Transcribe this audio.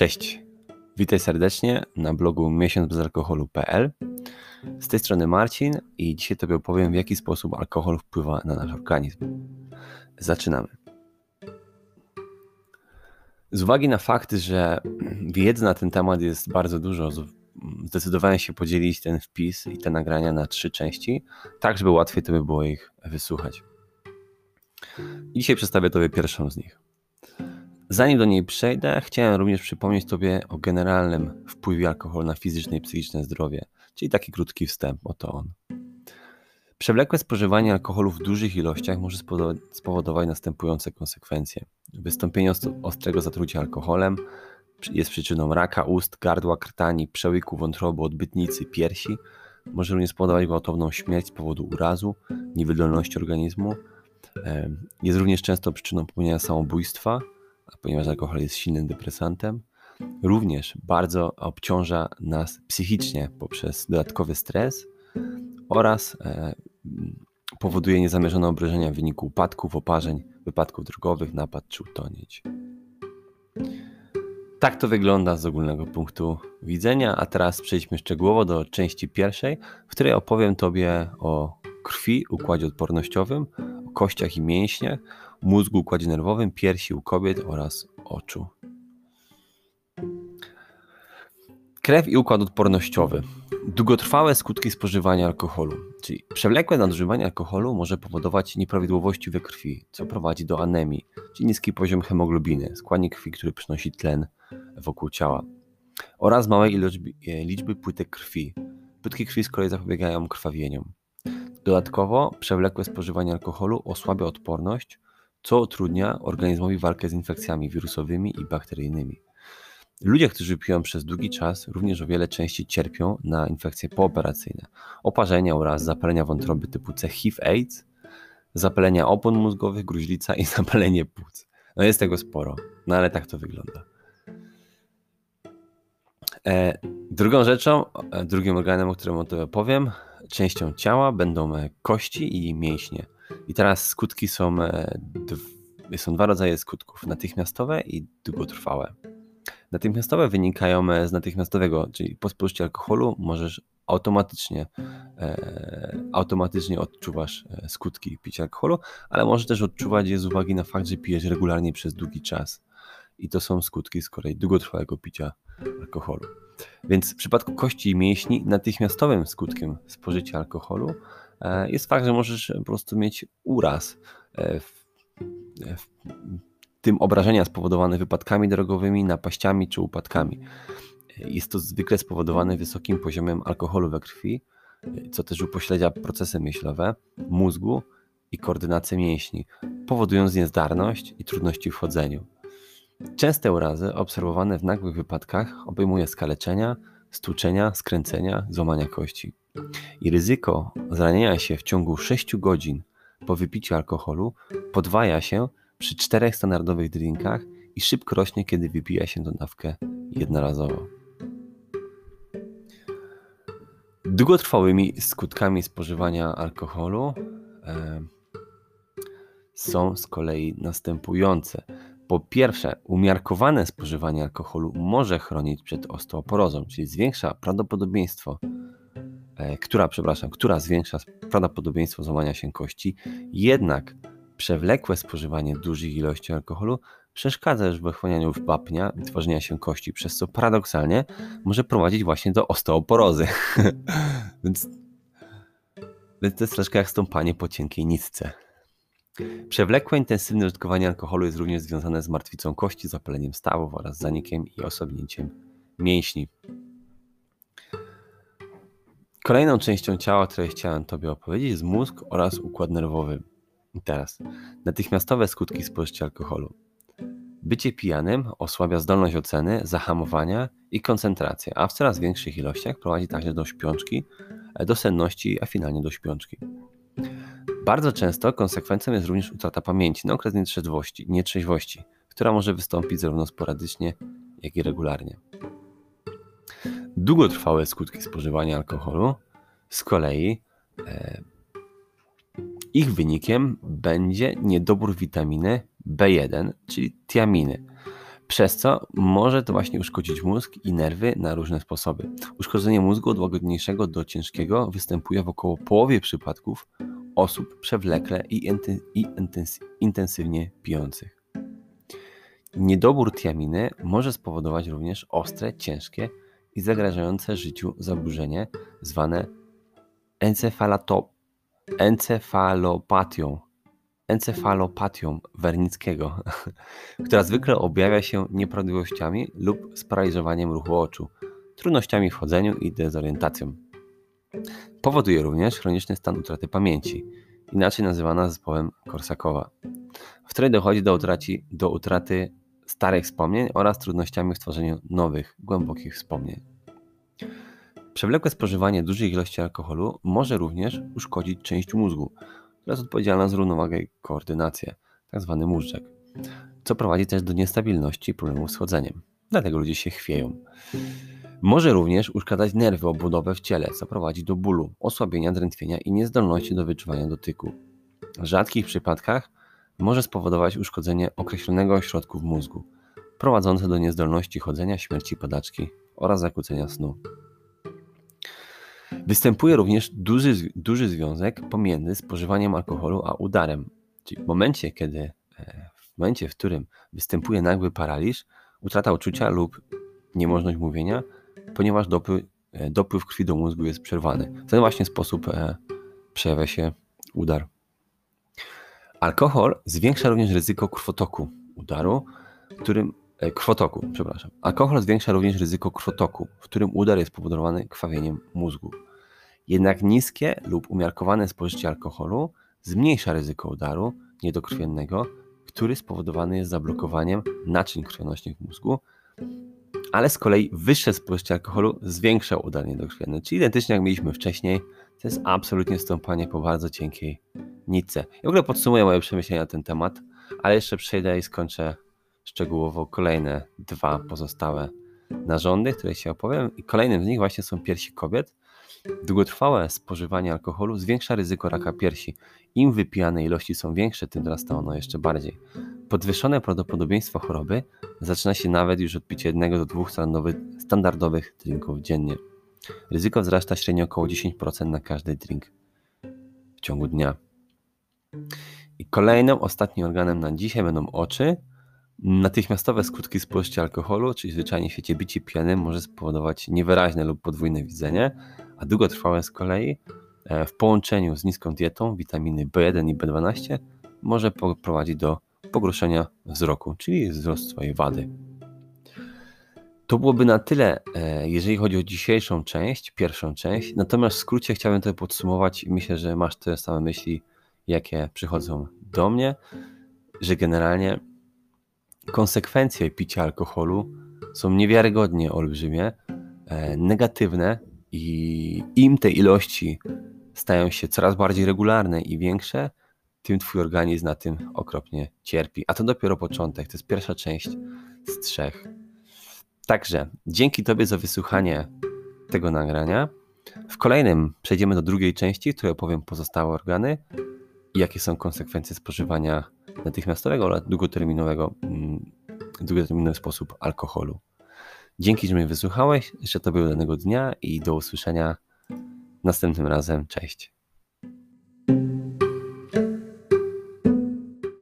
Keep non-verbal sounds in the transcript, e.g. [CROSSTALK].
Cześć, witaj serdecznie na blogu miesiącbezalkoholu.pl. Z tej strony Marcin i dzisiaj Tobie opowiem, w jaki sposób alkohol wpływa na nasz organizm. Zaczynamy. Z uwagi na fakt, że wiedzy na ten temat jest bardzo dużo, zdecydowałem się podzielić ten wpis i te nagrania na trzy części, tak żeby łatwiej Tobie było ich wysłuchać. Dzisiaj przedstawię Tobie pierwszą z nich. Zanim do niej przejdę, chciałem również przypomnieć Tobie o generalnym wpływie alkoholu na fizyczne i psychiczne zdrowie, czyli taki krótki wstęp, oto on. Przewlekłe spożywanie alkoholu w dużych ilościach może spowodować następujące konsekwencje. Wystąpienie ostrego zatrucia alkoholem jest przyczyną raka ust, gardła, krtani, przełyku wątroby, odbytnicy, piersi. Może również spowodować gwałtowną śmierć z powodu urazu, niewydolności organizmu. Jest również często przyczyną popełnienia samobójstwa, ponieważ alkohol jest silnym depresantem. Również bardzo obciąża nas psychicznie poprzez dodatkowy stres oraz e, powoduje niezamierzone obrażenia w wyniku upadków, oparzeń, wypadków drogowych, napad czy utonięć. Tak to wygląda z ogólnego punktu widzenia, a teraz przejdźmy szczegółowo do części pierwszej, w której opowiem Tobie o krwi, układzie odpornościowym, o kościach i mięśniach, mózgu, układzie nerwowym, piersi u kobiet oraz oczu. Krew i układ odpornościowy. Długotrwałe skutki spożywania alkoholu, czyli przewlekłe nadużywanie alkoholu może powodować nieprawidłowości we krwi, co prowadzi do anemii, czyli niski poziom hemoglobiny, składnik krwi, który przynosi tlen wokół ciała, oraz małej ilości, e, liczby płytek krwi. Płytki krwi z kolei zapobiegają krwawieniom. Dodatkowo przewlekłe spożywanie alkoholu osłabia odporność, co utrudnia organizmowi walkę z infekcjami wirusowymi i bakteryjnymi. Ludzie, którzy piją przez długi czas, również o wiele częściej cierpią na infekcje pooperacyjne, oparzenia oraz zapalenia wątroby typu C, HIV-AIDS, zapalenia opon mózgowych, gruźlica i [LAUGHS] zapalenie płuc. No jest tego sporo, no ale tak to wygląda. E, drugą rzeczą, e, drugim organem, o którym o tym opowiem, częścią ciała będą e, kości i mięśnie. I teraz skutki są, są dwa rodzaje skutków: natychmiastowe i długotrwałe. Natychmiastowe wynikają z natychmiastowego, czyli po spożyciu alkoholu możesz automatycznie, e, automatycznie odczuwasz skutki picia alkoholu, ale możesz też odczuwać je z uwagi na fakt, że pijesz regularnie przez długi czas. I to są skutki z kolei długotrwałego picia alkoholu. Więc w przypadku kości i mięśni natychmiastowym skutkiem spożycia alkoholu e, jest fakt, że możesz po prostu mieć uraz, e, w, w tym obrażenia spowodowane wypadkami drogowymi, napaściami czy upadkami. Jest to zwykle spowodowane wysokim poziomem alkoholu we krwi, co też upośledza procesy myślowe mózgu i koordynację mięśni, powodując niezdarność i trudności w chodzeniu. Częste urazy obserwowane w nagłych wypadkach obejmuje skaleczenia, stłuczenia, skręcenia, złamania kości. I ryzyko zranienia się w ciągu 6 godzin po wypiciu alkoholu podwaja się przy czterech standardowych drinkach i szybko rośnie, kiedy wypija się tę dawkę jednorazowo. Długotrwałymi skutkami spożywania alkoholu e, są z kolei następujące. Po pierwsze, umiarkowane spożywanie alkoholu może chronić przed osteoporozą, czyli zwiększa prawdopodobieństwo, która, przepraszam, która zwiększa prawdopodobieństwo złamania się kości, jednak przewlekłe spożywanie dużych ilości alkoholu przeszkadza już w wychłanianiu wapnia i tworzenia się kości, przez co paradoksalnie może prowadzić właśnie do osteoporozy. [LAUGHS] więc, więc to jest troszkę jak stąpanie po cienkiej nitce. Przewlekłe intensywne użytkowanie alkoholu jest również związane z martwicą kości, zapaleniem stawów oraz zanikiem i osobnięciem mięśni. Kolejną częścią ciała, której chciałem Tobie opowiedzieć, jest mózg oraz układ nerwowy. I teraz, natychmiastowe skutki spożycia alkoholu. Bycie pijanym osłabia zdolność oceny, zahamowania i koncentrację, a w coraz większych ilościach prowadzi także do śpiączki, do senności, a finalnie do śpiączki. Bardzo często konsekwencją jest również utrata pamięci na okres nietrzeźwości, nietrzeźwości, która może wystąpić zarówno sporadycznie, jak i regularnie. Długotrwałe skutki spożywania alkoholu z kolei e, ich wynikiem będzie niedobór witaminy B1, czyli tiaminy. przez co może to właśnie uszkodzić mózg i nerwy na różne sposoby. Uszkodzenie mózgu od łagodniejszego do ciężkiego występuje w około połowie przypadków osób przewlekle i, intensywnie pijących. Niedobór tiaminy może spowodować również ostre, ciężkie zagrażające życiu zaburzenie zwane encefalopatią, encefalopatią Wernickiego, [LAUGHS] która zwykle objawia się nieprawidłowościami lub sparaliżowaniem ruchu oczu, trudnościami w chodzeniu i dezorientacją. Powoduje również chroniczny stan utraty pamięci, inaczej nazywana zespołem Korsakowa, w której dochodzi do, utraci, do utraty starych wspomnień oraz trudnościami w tworzeniu nowych, głębokich wspomnień. Przewlekłe spożywanie dużej ilości alkoholu może również uszkodzić część mózgu, która jest odpowiedzialna za równowagę i koordynację, tzw. Tak móżdżek, co prowadzi też do niestabilności i problemów z chodzeniem. Dlatego ludzie się chwieją. Może również uszkadzać nerwy obudowe w ciele, co prowadzi do bólu, osłabienia drętwienia i niezdolności do wyczuwania dotyku. W rzadkich przypadkach może spowodować uszkodzenie określonego ośrodku w mózgu, prowadzące do niezdolności chodzenia, śmierci padaczki oraz zakłócenia snu. Występuje również duży, duży związek pomiędzy spożywaniem alkoholu a udarem. Czyli w momencie, kiedy, e, w momencie, w którym występuje nagły paraliż, utrata uczucia lub niemożność mówienia, ponieważ e, dopływ krwi do mózgu jest przerwany. W ten właśnie sposób e, przejawia się udar. Alkohol zwiększa również ryzyko krwotoku udaru, którym krwotoku, przepraszam. Alkohol zwiększa również ryzyko krwotoku, w którym udar jest powodowany krwawieniem mózgu. Jednak niskie lub umiarkowane spożycie alkoholu zmniejsza ryzyko udaru niedokrwiennego, który spowodowany jest zablokowaniem naczyń krwionośnych w mózgu, ale z kolei wyższe spożycie alkoholu zwiększa udar niedokrwienny, czyli identycznie jak mieliśmy wcześniej, to jest absolutnie stąpanie po bardzo cienkiej nitce. Ja w ogóle podsumuję moje przemyślenia na ten temat, ale jeszcze przejdę i skończę szczegółowo kolejne dwa pozostałe narządy, które się opowiem. I kolejnym z nich właśnie są piersi kobiet, Długotrwałe spożywanie alkoholu zwiększa ryzyko raka piersi. Im wypijane ilości są większe, tym wzrasta ono jeszcze bardziej. Podwyższone prawdopodobieństwo choroby zaczyna się nawet już od picia jednego do dwóch standardowych drinków dziennie. Ryzyko wzrasta średnio około 10% na każdy drink w ciągu dnia. I kolejnym, ostatnim organem na dzisiaj będą oczy. Natychmiastowe skutki spożycia alkoholu, czyli zwyczajnie w świecie bicie pijanym, może spowodować niewyraźne lub podwójne widzenie, a długotrwałe z kolei e, w połączeniu z niską dietą witaminy B1 i B12 może prowadzić do pogorszenia wzroku, czyli wzrost swojej wady. To byłoby na tyle, e, jeżeli chodzi o dzisiejszą część, pierwszą część. Natomiast w skrócie chciałbym to podsumować i myślę, że masz te same myśli, jakie przychodzą do mnie, że generalnie konsekwencje picia alkoholu są niewiarygodnie olbrzymie, e, negatywne i im te ilości stają się coraz bardziej regularne i większe, tym twój organizm na tym okropnie cierpi. A to dopiero początek, to jest pierwsza część z trzech. Także dzięki Tobie za wysłuchanie tego nagrania. W kolejnym przejdziemy do drugiej części, w której opowiem pozostałe organy i jakie są konsekwencje spożywania natychmiastowego oraz długoterminowego, mm, długoterminowy sposób alkoholu. Dzięki, że mnie wysłuchałeś. Jeszcze Tobie udanego dnia i do usłyszenia następnym razem. Cześć.